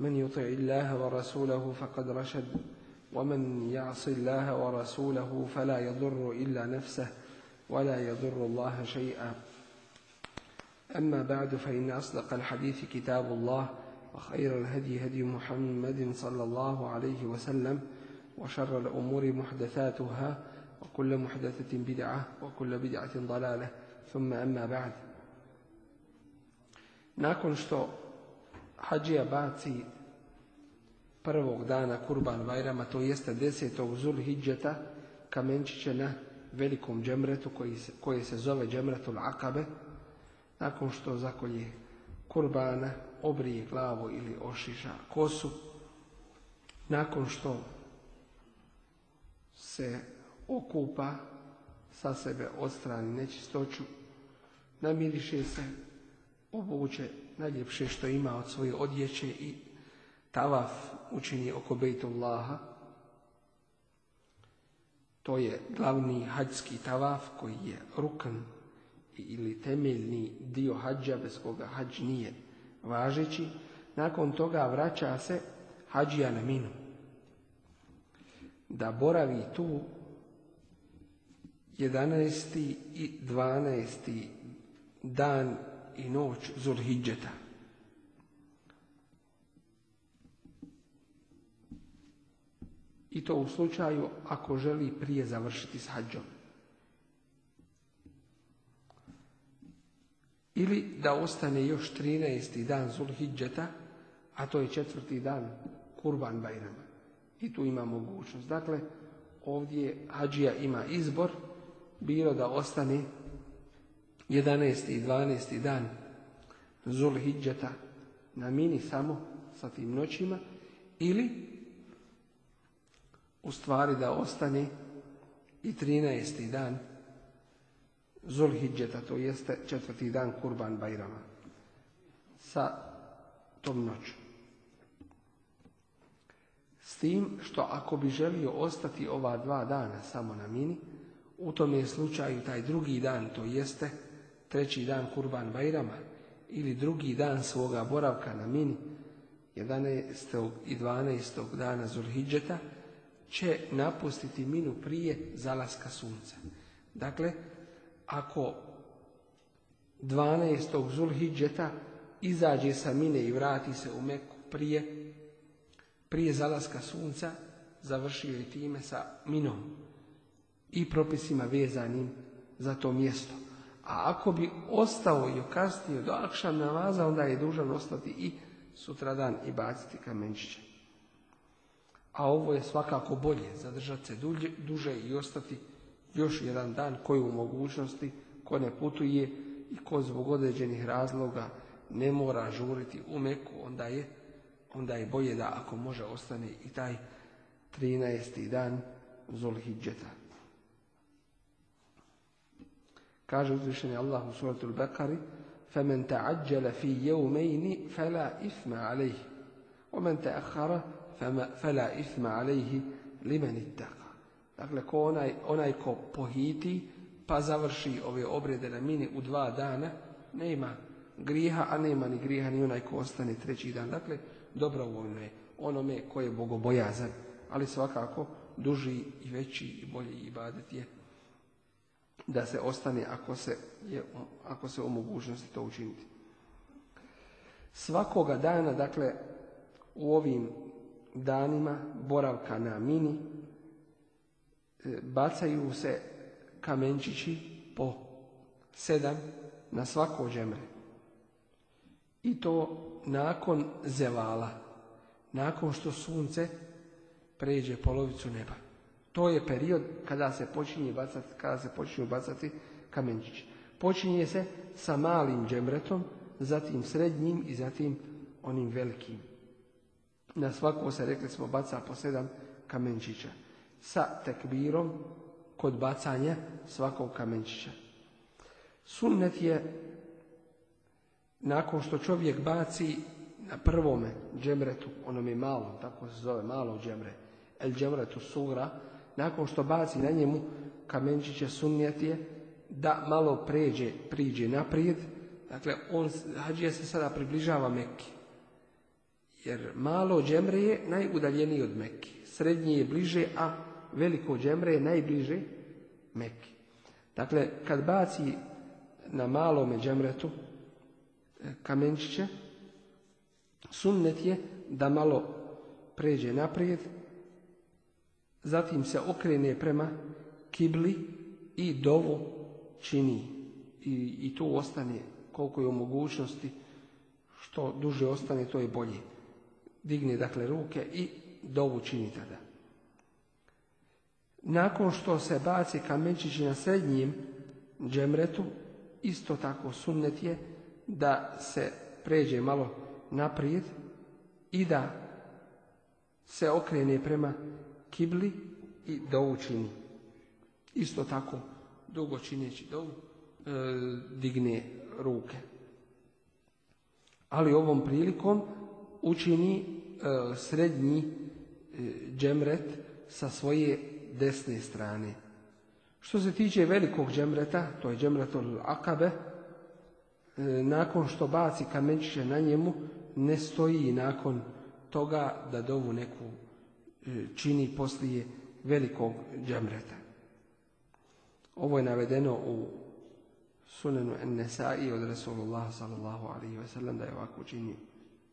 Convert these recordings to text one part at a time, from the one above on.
من يطع الله ورسوله فقد رشد ومن يعص الله ورسوله فلا يضر الا نفسه ولا يضر الله شيئا اما بعد فان اصدق الحديث كتاب الله وخير الهدي هدي محمد صلى الله عليه وسلم وشر الامور محدثاتها وكل محدثه بدعه وكل بدعه ضلاله ثم اما بعد ناكن شتو hađija baci prvog dana kurban Vajrama, to jeste desetog Zulhidžeta, kamenčiće na velikom džemretu koji se, se zove džemretul akabe, nakon što zakolje kurbana, obrije glavu ili ošiša kosu, nakon što se okupa, sa sebe odstrani nečistoću, namiriše se, Obuče najljepše što ima od svoje odjeće i tavaf učini oko Bejtullaha. To je glavni hađski tavaf koji je rukan ili temeljni dio hađa bez koga hađ nije važeći. Nakon toga vraća se hađija na minu. Da boravi tu 11. i 12. dan i noć Zulhidžeta. I to u slučaju ako želi prije završiti s hađom. Ili da ostane još 13. dan Zulhidžeta, a to je četvrti dan Kurban Bajrama. I tu ima mogućnost. Dakle, ovdje hađija ima izbor, bilo da ostane 11. i 12. dan hidžeta na mini samo sa tim noćima ili u stvari da ostane i 13. dan hidžeta, to jeste četvrti dan Kurban Bajrama sa tom noću. S tim što ako bi želio ostati ova dva dana samo na mini, u je slučaju taj drugi dan, to jeste treći dan Kurban Bajrama ili drugi dan svoga boravka na Mini, 11. i 12. dana Zulhidžeta, će napustiti Minu prije zalaska sunca. Dakle, ako 12. Zulhidžeta izađe sa Mine i vrati se u Meku prije, prije zalaska sunca, završio je time sa Minom i propisima vezanim za to mjesto. A ako bi ostao i kasnije do akša namaza, onda je dužan ostati i sutradan i baciti kamenčiće. A ovo je svakako bolje, zadržati se duže i ostati još jedan dan koji u mogućnosti, ko ne putuje i ko zbog određenih razloga ne mora žuriti u meku, onda je, onda je bolje da ako može ostane i taj 13. dan Zulhidžeta. Kaže uzvišeni Allah u suratu Al-Bakari فَمَنْ تَعَجَّلَ فِي يَوْمَيْنِ فَلَا إِثْمَ عَلَيْهِ وَمَنْ فَلَا إِثْمَ عَلَيْهِ لِمَنِ اتَّقَ Dakle, ko onaj, onaj ko pohiti pa završi ove obrede na mini u dva dana, nema griha, a nema ni griha ni onaj ko ostane treći dan. Dakle, dobrovoljno je onome ko je bogobojazan, ali svakako duži i veći i bolji ibadet je da se ostane ako se, je, ako se mogućnosti to učiniti. Svakoga dana, dakle, u ovim danima boravka na mini e, bacaju se kamenčići po sedam na svako džemre. I to nakon zevala, nakon što sunce pređe polovicu neba. To je period kada se počinje bacati, kada se počinju bacati kamenčići. Počinje se sa malim džemretom, zatim srednjim i zatim onim velikim. Na svako se, rekli smo, baca po sedam kamenčića. Sa tekbirom kod bacanja svakog kamenčića. Sunnet je nakon što čovjek baci na prvome džemretu, onome malom, tako se zove malo džemre, el džemretu sura, nakon što baci na njemu kamenčiće je da malo pređe, priđe naprijed, dakle, on, hađija se sada približava meki. Jer malo džemre je najudaljeniji od meki. Srednji je bliže, a veliko džemre je najbliže meki. Dakle, kad baci na malome džemretu e, kamenčiće, sunnet je da malo pređe naprijed, Zatim se okrene prema kibli i dovu čini. I, i tu ostane koliko je u mogućnosti, što duže ostane, to je bolje. Digne dakle ruke i dovu čini tada. Nakon što se baci kamenčići na srednjim džemretu, isto tako sunnet je da se pređe malo naprijed i da se okrene prema kibli i dovu učini Isto tako dugo čineći dovu e, digne ruke. Ali ovom prilikom učini e, srednji e, džemret sa svoje desne strane. Što se tiče velikog džemreta, to je od akabe, e, nakon što baci kamenčiće na njemu, ne stoji nakon toga da dovu neku E, čini poslije velikog džemreta. Ovo je navedeno u sunenu i od Resulullah sallallahu alaihi ve da je ovako činio.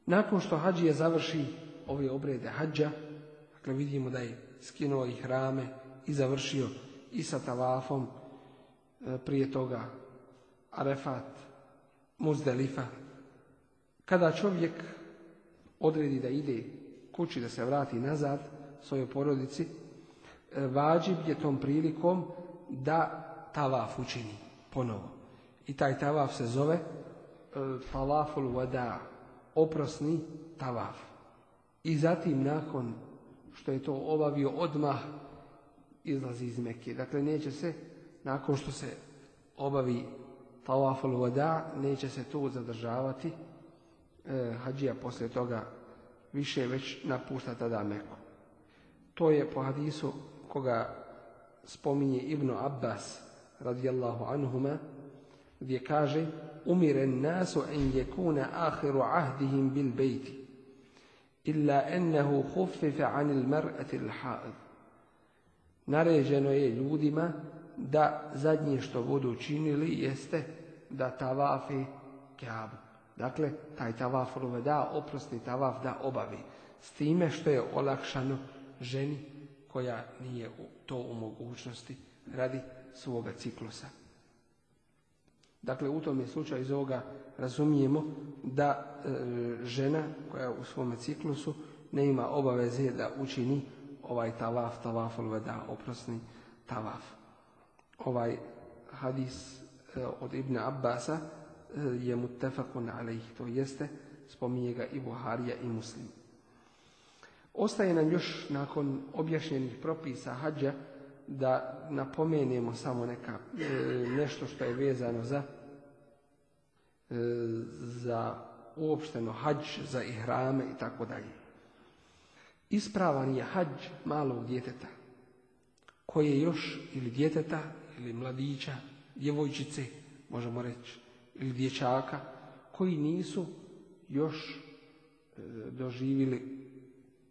Nakon što hađije završi ove obrede hađa, dakle vidimo da je skinuo i hrame i završio i sa tavafom, e, prije toga Arefat, Muzdelifa. Kada čovjek odredi da ide kući, da se vrati nazad, svojoj porodici, e, vađib je tom prilikom da tavaf učini ponovo. I taj tavaf se zove falaful e, vada, oprosni tavaf. I zatim nakon što je to obavio odmah izlazi iz Mekije. Dakle, neće se, nakon što se obavi tavaful vada, neće se tu zadržavati. E, Hadžija poslije toga više već napušta tada Meku. To je po hadisu koga spominje Ibn Abbas radijallahu anhuma gdje kaže umiren nasu en jekuna ahiru ahdihim bil bejti illa ennehu huffife anil mar'ati l'ha'id naređeno je ljudima da zadnje što budu činili jeste da tavafi kjabu. Dakle, taj tavaf da oprosti tavaf da obavi. S time što je olakšano ženi koja nije to u mogućnosti radi svoga ciklusa. Dakle, u tom je slučaju iz ovoga razumijemo da e, žena koja u svome ciklusu ne ima obaveze da učini ovaj tavaf, tavaf da oprosni tavaf. Ovaj hadis e, od Ibn Abbasa e, je ali ih to jeste spominje ga i Buharija i Muslim. Ostaje nam još nakon objašnjenih propisa hađa da napomenemo samo neka, e, nešto što je vezano za, e, za uopšteno hađ, za ihrame i tako dalje. Ispravan je hađ malog djeteta koje još ili djeteta ili mladića, djevojčice možemo reći ili dječaka koji nisu još e, doživili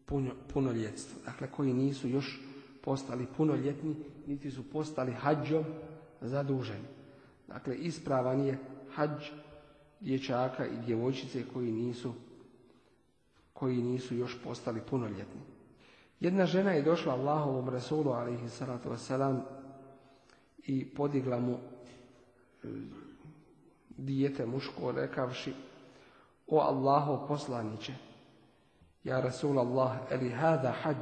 puno, punoljetstvo. Dakle, koji nisu još postali punoljetni, niti su postali hađom zaduženi. Dakle, ispravan je hađ dječaka i djevojčice koji nisu, koji nisu još postali punoljetni. Jedna žena je došla Allahovom Rasulu, alihi salatu wasalam, i podigla mu e, dijete muško, rekavši, o Allaho poslaniće, ja Rasul Allah, eli hada hađ,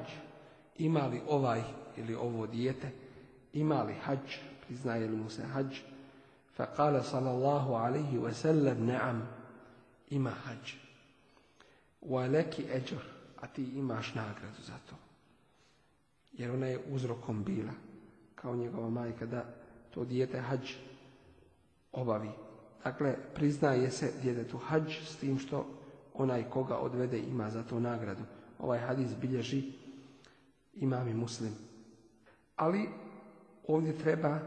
ima li ovaj ili ovo dijete, ima li hađ, priznaje li mu se hađ, fa kala sallallahu alaihi wa sallam naam, ima hađ. Wa leki eđer, a ti imaš nagradu za to. Jer ona je uzrokom bila, kao njegova majka, da to dijete hađ obavi. Dakle, priznaje se djedetu hađ s tim što onaj koga odvede ima za to nagradu. Ovaj hadis bilježi imam i muslim. Ali ovdje treba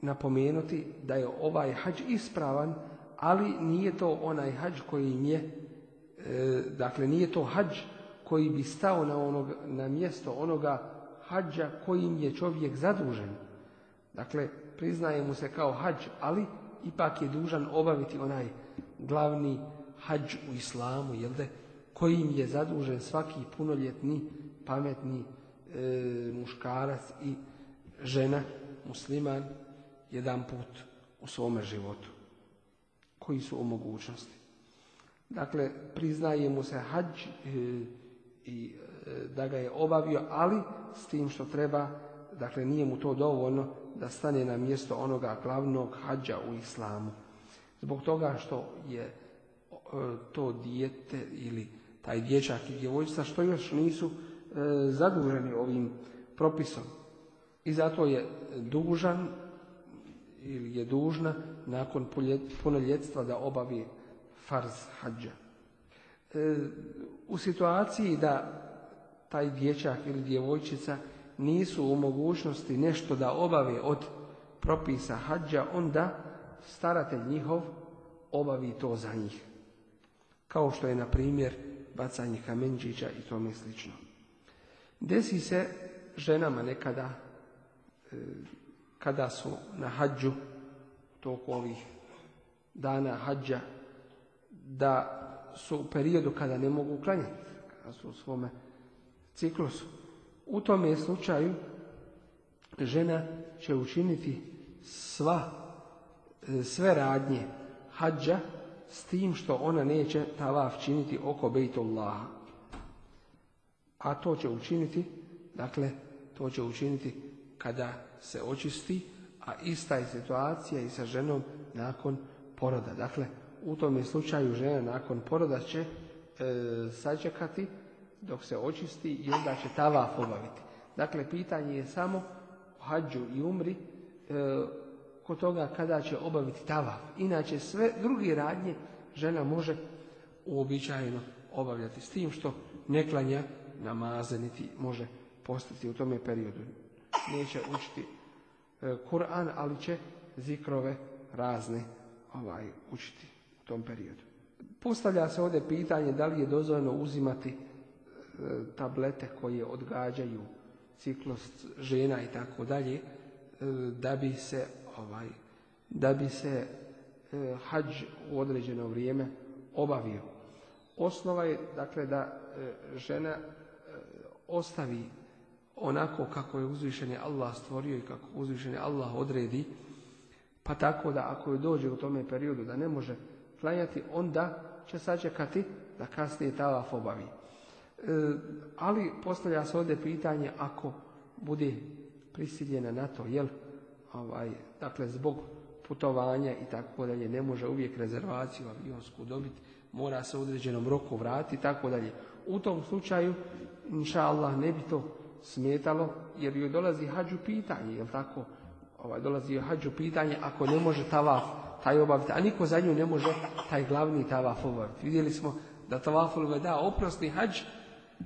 napomenuti da je ovaj hađ ispravan, ali nije to onaj hađ koji im je, e, dakle nije to hađ koji bi stao na, onog, na mjesto onoga hađa kojim je čovjek zadužen. Dakle, priznaje mu se kao hađ, ali ipak je dužan obaviti onaj glavni hađ u islamu, jel kojim je zadužen svaki punoljetni, pametni e, muškarac i žena, musliman, jedan put u svome životu. Koji su o mogućnosti. Dakle, priznaje mu se hađ e, i e, da ga je obavio, ali s tim što treba, dakle nije mu to dovoljno da stane na mjesto onoga glavnog hađa u islamu. Zbog toga što je e, to dijete ili taj dječak i djevojčica što još nisu e, zaduženi ovim propisom. I zato je dužan ili je dužna nakon punoljetstva da obavi farz hađa. E, u situaciji da taj dječak ili djevojčica nisu u mogućnosti nešto da obave od propisa hađa, onda staratelj njihov obavi to za njih. Kao što je, na primjer, bacanje kamenčića i tome slično. Desi se ženama nekada, e, kada su na hađu, toku ovih dana hađa, da su u periodu kada ne mogu uklanjati kada su u svome ciklusu. U tome slučaju žena će učiniti sva E, sve radnje hađa s tim što ona neće tavaf činiti oko Bejtullaha. A to će učiniti, dakle, to će učiniti kada se očisti, a ista je situacija i sa ženom nakon poroda. Dakle, u tom slučaju žena nakon poroda će e, sačekati dok se očisti i onda će tavaf obaviti. Dakle, pitanje je samo hađu i umri, e, toga kada će obaviti tavaf. Inače sve drugi radnje žena može uobičajeno obavljati s tim što ne klanja namaze niti može postati u tome periodu. Neće učiti e, Kur'an, ali će zikrove razne ovaj, učiti u tom periodu. Postavlja se ovdje pitanje da li je dozvoljeno uzimati e, tablete koje odgađaju ciklost žena i tako dalje, e, da bi se ovaj, da bi se e, hađ u određeno vrijeme obavio. Osnova je dakle da e, žena e, ostavi onako kako je uzvišenje Allah stvorio i kako uzvišenje Allah odredi, pa tako da ako je dođe u tome periodu da ne može klanjati, onda će sačekati da kasnije talaf obavi. E, ali postavlja se ovdje pitanje ako bude prisiljena na to, jel' ovaj, dakle zbog putovanja i tako dalje, ne može uvijek rezervaciju avionsku dobiti, mora se u određenom roku vratiti i tako dalje. U tom slučaju, inša Allah, ne bi to smetalo, jer joj dolazi hađu pitanje, jel tako? Ovaj, dolazi joj hađu pitanje, ako ne može tavaf, taj obaviti, a niko za nju ne može taj glavni tavaf obaviti. Vidjeli smo da tavaful da oprosni hađ,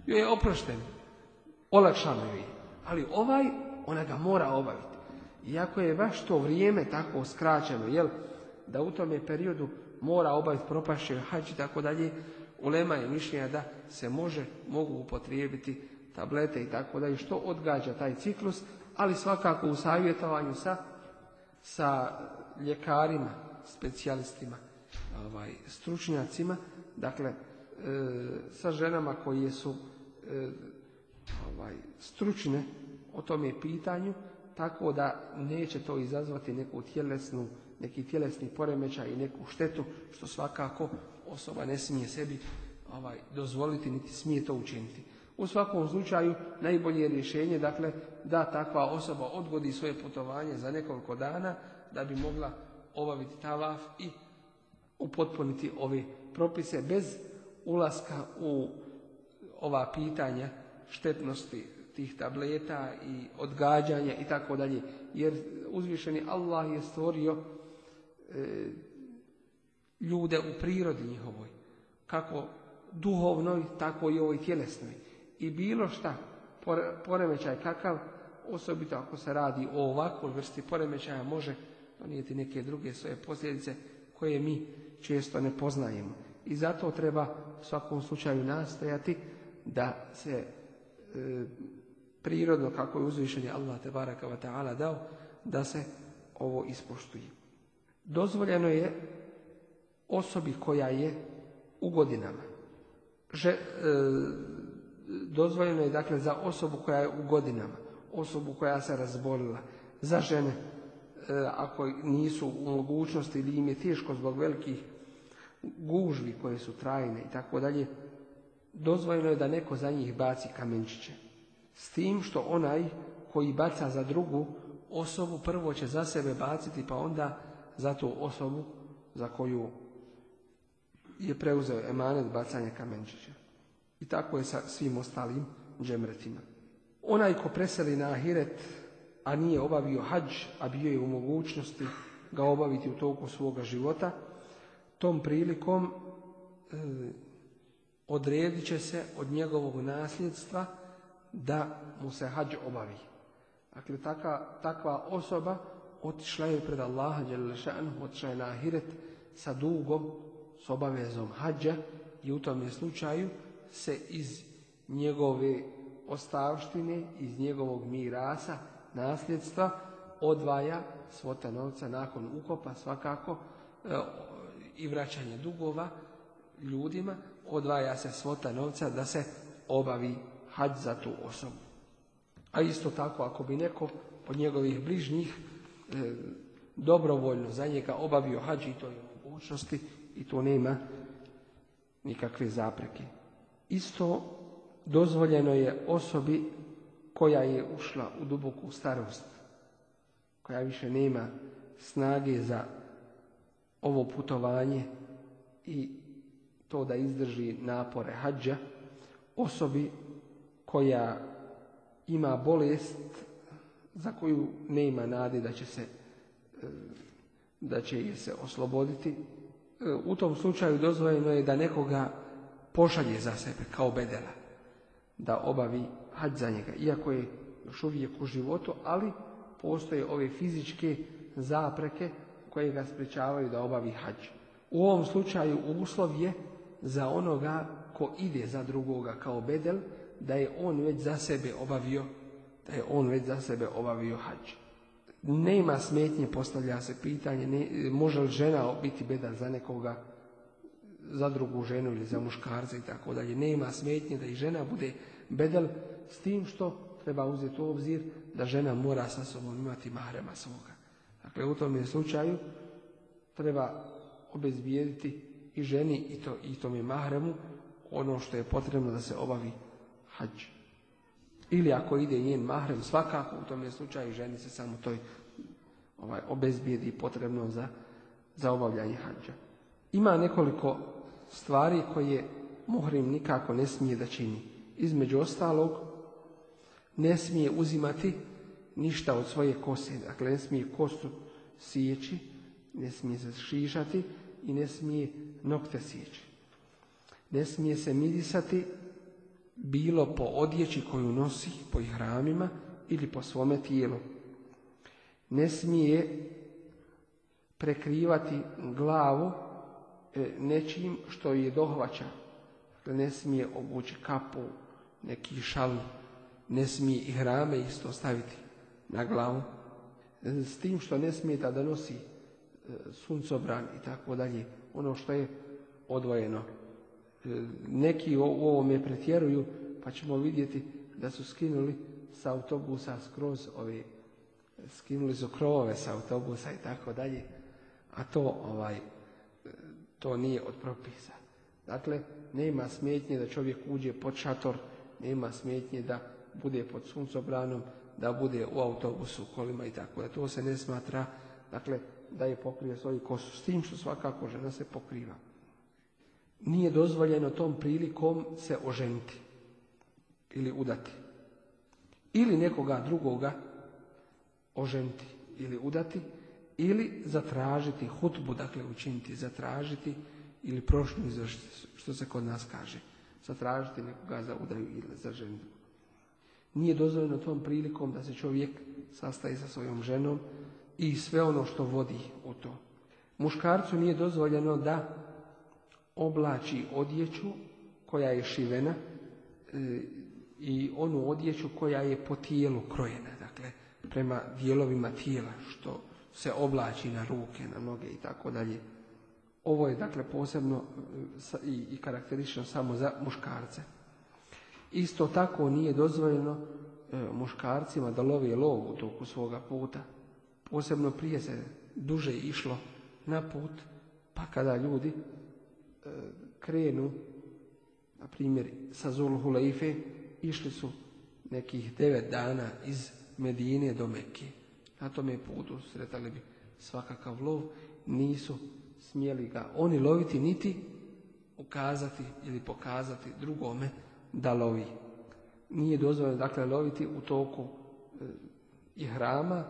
joj je oprošten, olakšano joj je. Ali ovaj, ona ga mora obaviti. Iako je baš to vrijeme tako skraćeno, jel, da u tome periodu mora obaviti propašće hađ i tako dalje, ulema je mišljenja da se može, mogu upotrijebiti tablete i tako dalje, što odgađa taj ciklus, ali svakako u savjetovanju sa, sa ljekarima, specijalistima, ovaj, stručnjacima, dakle, e, sa ženama koje su e, ovaj, stručne o tome pitanju, tako da neće to izazvati neku tjelesnu, neki tjelesni poremećaj i neku štetu što svakako osoba ne smije sebi ovaj, dozvoliti niti smije to učiniti. U svakom slučaju najbolje je rješenje dakle da takva osoba odgodi svoje putovanje za nekoliko dana da bi mogla obaviti tavaf i upotpuniti ove propise bez ulaska u ova pitanja štetnosti tih tableta i odgađanja i tako dalje. Jer uzvišeni Allah je stvorio e, ljude u prirodi njihovoj. Kako duhovnoj, tako i ovoj tjelesnoj. I bilo šta, poremećaj kakav, osobito ako se radi o ovakvoj vrsti poremećaja, može donijeti neke druge svoje posljedice koje mi često ne poznajemo. I zato treba u svakom slučaju nastojati da se e, prirodno kako je uzvišenje Allah te baraka wa ta'ala dao da se ovo ispoštuje. Dozvoljeno je osobi koja je u godinama. Že, e, dozvoljeno je dakle za osobu koja je u godinama, osobu koja se razbolila, za žene e, ako nisu u mogućnosti ili im je teško zbog velikih gužvi koje su trajne i tako dalje, dozvoljeno je da neko za njih baci kamenčiće s tim što onaj koji baca za drugu osobu prvo će za sebe baciti pa onda za tu osobu za koju je preuzeo emanet bacanje kamenčića. I tako je sa svim ostalim džemretima. Onaj ko preseli na ahiret, a nije obavio hađ, a bio je u mogućnosti ga obaviti u toku svoga života, tom prilikom e, odredit će se od njegovog nasljedstva da mu se hađ obavi. Dakle, taka, takva osoba otišla je pred Allaha otišla je na ahiret sa dugom, s obavezom hađa i u tom je slučaju se iz njegove ostavštine, iz njegovog mirasa, nasljedstva, odvaja svota novca nakon ukopa svakako e, i vraćanja dugova ljudima, odvaja se svota novca da se obavi hađ za tu osobu. A isto tako ako bi neko od njegovih bližnjih e, dobrovoljno za njega obavio hađ i to mogućnosti i to nema nikakve zapreke. Isto dozvoljeno je osobi koja je ušla u duboku starost, koja više nema snage za ovo putovanje i to da izdrži napore hađa, osobi koja ima bolest za koju nema nade da će se e, da će je se osloboditi. E, u tom slučaju dozvoljeno je da nekoga pošalje za sebe kao bedela, da obavi hađ za njega, iako je još uvijek u životu, ali postoje ove fizičke zapreke koje ga sprečavaju da obavi hađ. U ovom slučaju uslov je za onoga ko ide za drugoga kao bedel, da je on već za sebe obavio da je on već za sebe obavio hađ. Nema smetnje, postavlja se pitanje, može li žena biti bedal za nekoga, za drugu ženu ili za muškarca i tako dalje. Nema smetnje da i žena bude bedal s tim što treba uzeti u obzir da žena mora sa sobom imati mahrema svoga. Dakle, u tom slučaju treba obezbijediti i ženi i, to, i tome mahremu ono što je potrebno da se obavi hađ. Ili ako ide njen mahrem, svakako u tom je slučaju ženi se samo toj ovaj, obezbijedi potrebno za, za obavljanje hađa. Ima nekoliko stvari koje muhrim nikako ne smije da čini. Između ostalog, ne smije uzimati ništa od svoje kose. Dakle, ne smije kosu sijeći, ne smije se šišati i ne smije nokte sijeći. Ne smije se mirisati bilo po odjeći koju nosi, po hramima ili po svome tijelu. Ne smije prekrivati glavu e, nečim što je dohvaća. Ne smije obući kapu, neki šal, ne smije i hrame isto staviti na glavu. E, s tim što ne smije da nosi e, suncobran i tako dalje, ono što je odvojeno. E, neki u ovome pretjeruju, pa ćemo vidjeti da su skinuli sa autobusa skroz ovi, skinuli su krovove sa autobusa i tako dalje, a to ovaj, to nije od propisa. Dakle, nema smetnje da čovjek uđe pod šator, nema smetnje da bude pod suncobranom, da bude u autobusu, kolima i tako. Da to se ne smatra, dakle, da je pokrije svoju kosu. S tim što svakako žena se pokriva nije dozvoljeno tom prilikom se oženiti ili udati. Ili nekoga drugoga oženiti ili udati ili zatražiti hutbu, dakle učiniti, zatražiti ili prošnju što se kod nas kaže. Zatražiti nekoga za udaju ili za ženu. Nije dozvoljeno tom prilikom da se čovjek sastaje sa svojom ženom i sve ono što vodi u to. Muškarcu nije dozvoljeno da oblači odjeću koja je šivena e, i onu odjeću koja je po tijelu krojena, dakle prema dijelovima tijela što se oblači na ruke, na noge i tako dalje. Ovo je dakle posebno e, i karakterično samo za muškarce. Isto tako nije dozvoljeno e, muškarcima da lovi lov u toku svoga puta. Posebno prije se duže išlo na put, pa kada ljudi krenu, na primjer sa Zulhulejfe, išli su nekih devet dana iz Medine do Mekke. Na je putu sretali bi svakakav lov, nisu smjeli ga oni loviti niti ukazati ili pokazati drugome da lovi. Nije dozvoljeno dakle loviti u toku e, i hrama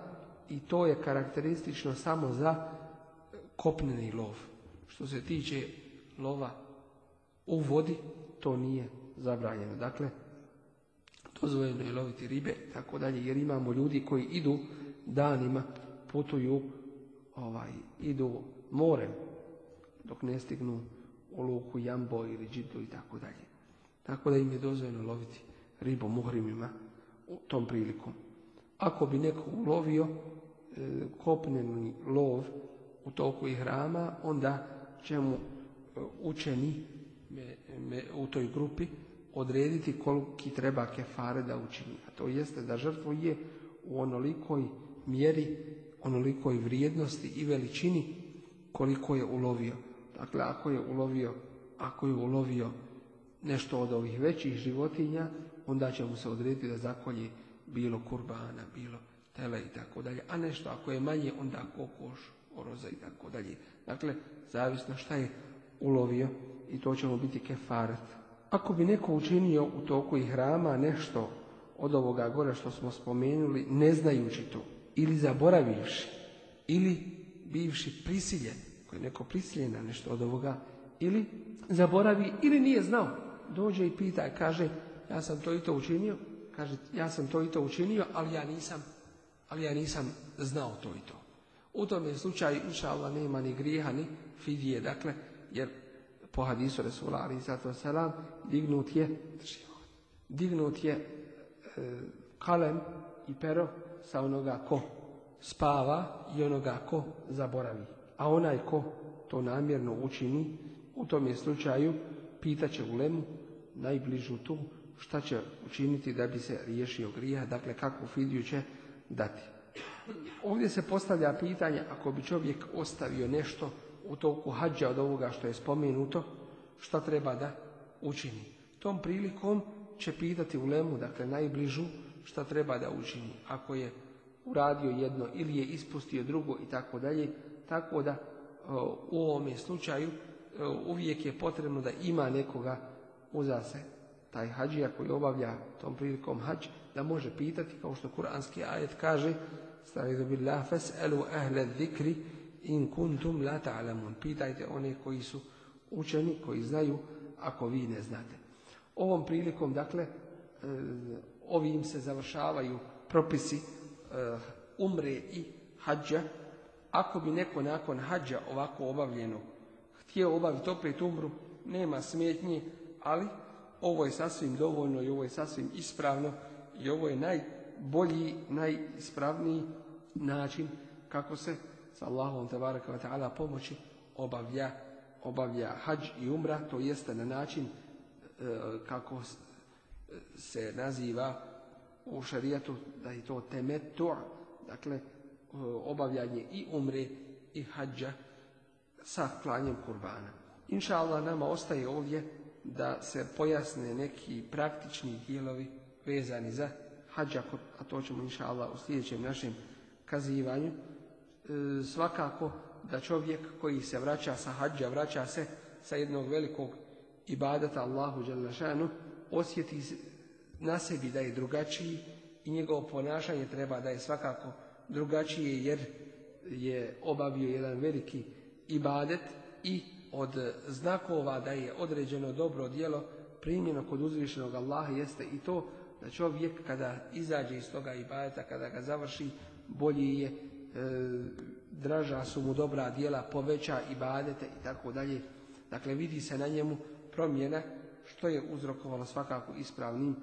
i to je karakteristično samo za kopneni lov. Što se tiče lova u vodi, to nije zabranjeno. Dakle, dozvoljeno je loviti ribe, tako dalje, jer imamo ljudi koji idu danima, putuju, ovaj, idu morem, dok ne stignu u luku jambo ili džidu i tako dalje. Tako da im je dozvoljeno loviti ribu muhrimima u tom prilikom. Ako bi neko ulovio e, kopneni lov u toku hrama onda će mu učeni u toj grupi odrediti koliki treba kefare da učini. A to jeste da žrtvo je u onolikoj mjeri, onolikoj vrijednosti i veličini koliko je ulovio. Dakle, ako je ulovio, ako je ulovio nešto od ovih većih životinja, onda će mu se odrediti da zakolji bilo kurbana, bilo tele i tako dalje. A nešto ako je manje, onda kokoš, oroza i tako dalje. Dakle, zavisno šta je ulovio i to ćemo biti kefaret. Ako bi neko učinio u toku hrama nešto od ovoga gore što smo spomenuli, ne znajući to, ili zaboravivši, ili bivši prisiljen, koji je neko prisiljen na nešto od ovoga, ili zaboravi, ili nije znao, dođe i pita kaže, ja sam to i to učinio, kaže, ja sam to i to učinio, ali ja nisam, ali ja nisam znao to i to. U tom je slučaju, inša nema ni grijeha, ni fidije, dakle, jer po hadisu Resula ali Salam, selam dignut je dignut je e, kalem i pero sa onoga ko spava i onoga ko zaboravi. A onaj ko to namjerno učini, u tom je slučaju pitaće lemu najbližu tu šta će učiniti da bi se riješio grija, dakle kakvu fidiju će dati. Ovdje se postavlja pitanje ako bi čovjek ostavio nešto u toku hađa od ovoga što je spomenuto, šta treba da učini. Tom prilikom će pitati u lemu, dakle najbližu, šta treba da učini. Ako je uradio jedno ili je ispustio drugo i tako dalje, tako da u ovome slučaju uvijek je potrebno da ima nekoga uza se taj hađija koji obavlja tom prilikom hađ, da može pitati, kao što kuranski ajet kaže, elu ehle zikri, in kuntum la ta'lamun. Pitajte one koji su učeni, koji znaju, ako vi ne znate. Ovom prilikom, dakle, e, ovim se završavaju propisi e, umre i hađa. Ako bi neko nakon hađa ovako obavljeno htio obaviti opet umru, nema smetnje, ali ovo je sasvim dovoljno i ovo je sasvim ispravno i ovo je najbolji, najispravniji način kako se sa Allahom ta'ala pomoći obavlja, obavlja hađ i umra, to jeste na način e, kako se naziva u šarijetu da je to temetur, dakle e, obavljanje i umre i hađa sa klanjem kurbana. Inša Allah nama ostaje ovdje da se pojasne neki praktični dijelovi vezani za hađa, a to ćemo inša Allah u sljedećem našem kazivanju. E, svakako da čovjek koji se vraća sa hađa, vraća se sa jednog velikog ibadata Allahu šanu osjeti na sebi da je drugačiji i njegovo ponašanje treba da je svakako drugačije jer je obavio jedan veliki ibadet i od znakova da je određeno dobro djelo primjeno kod uzvišenog Allaha jeste i to da čovjek kada izađe iz toga ibadeta, kada ga završi, bolji je draža su mu dobra djela, poveća i badete i tako dalje. Dakle, vidi se na njemu promjena što je uzrokovalo svakako ispravnim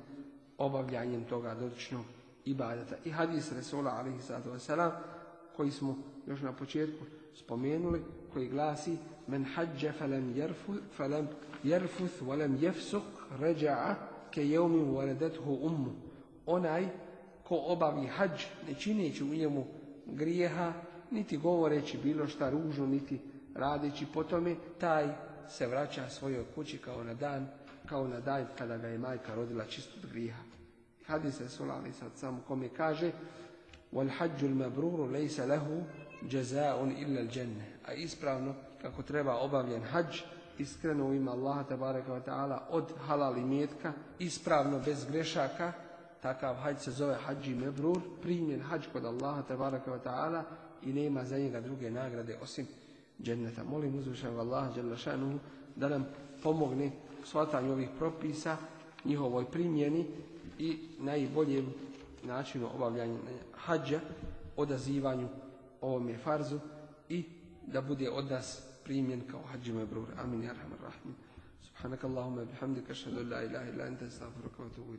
obavljanjem toga dotičnog ibadeta. I hadis Resula alaihi sallam koji smo još na početku spomenuli, koji glasi men hađe felem jerfuth velem jefsuk ređa'a ke varedet valedethu ummu. Onaj ko obavi hađ ne čineći u njemu grijeha, niti govoreći bilo šta ružno, niti radeći po tome, taj se vraća svojoj kući kao na dan, kao na dan kada ga je majka rodila čistog od grijeha. Hadis se solali sad sam kome kaže وَالْحَجُّ الْمَبْرُورُ لَيْسَ لَهُ جَزَاءٌ A ispravno, kako treba obavljen hađ, iskreno u ima Allaha tabaraka wa ta'ala od halali mjetka, ispravno bez grešaka, takav hađ se zove hađi mebrur, primjen hađ kod Allaha tabaraka ta'ala i nema za njega druge nagrade osim dženneta. Molim uzvišenog Allaha dželašanu da nam pomogne u shvatanju ovih propisa, njihovoj primjeni i najboljem načinu obavljanja hađa, odazivanju ovome farzu i da bude od nas primjen kao hađi mebrur. Amin. Arhamar rahim. سبحانك اللهم بحمدك اشهد ان لا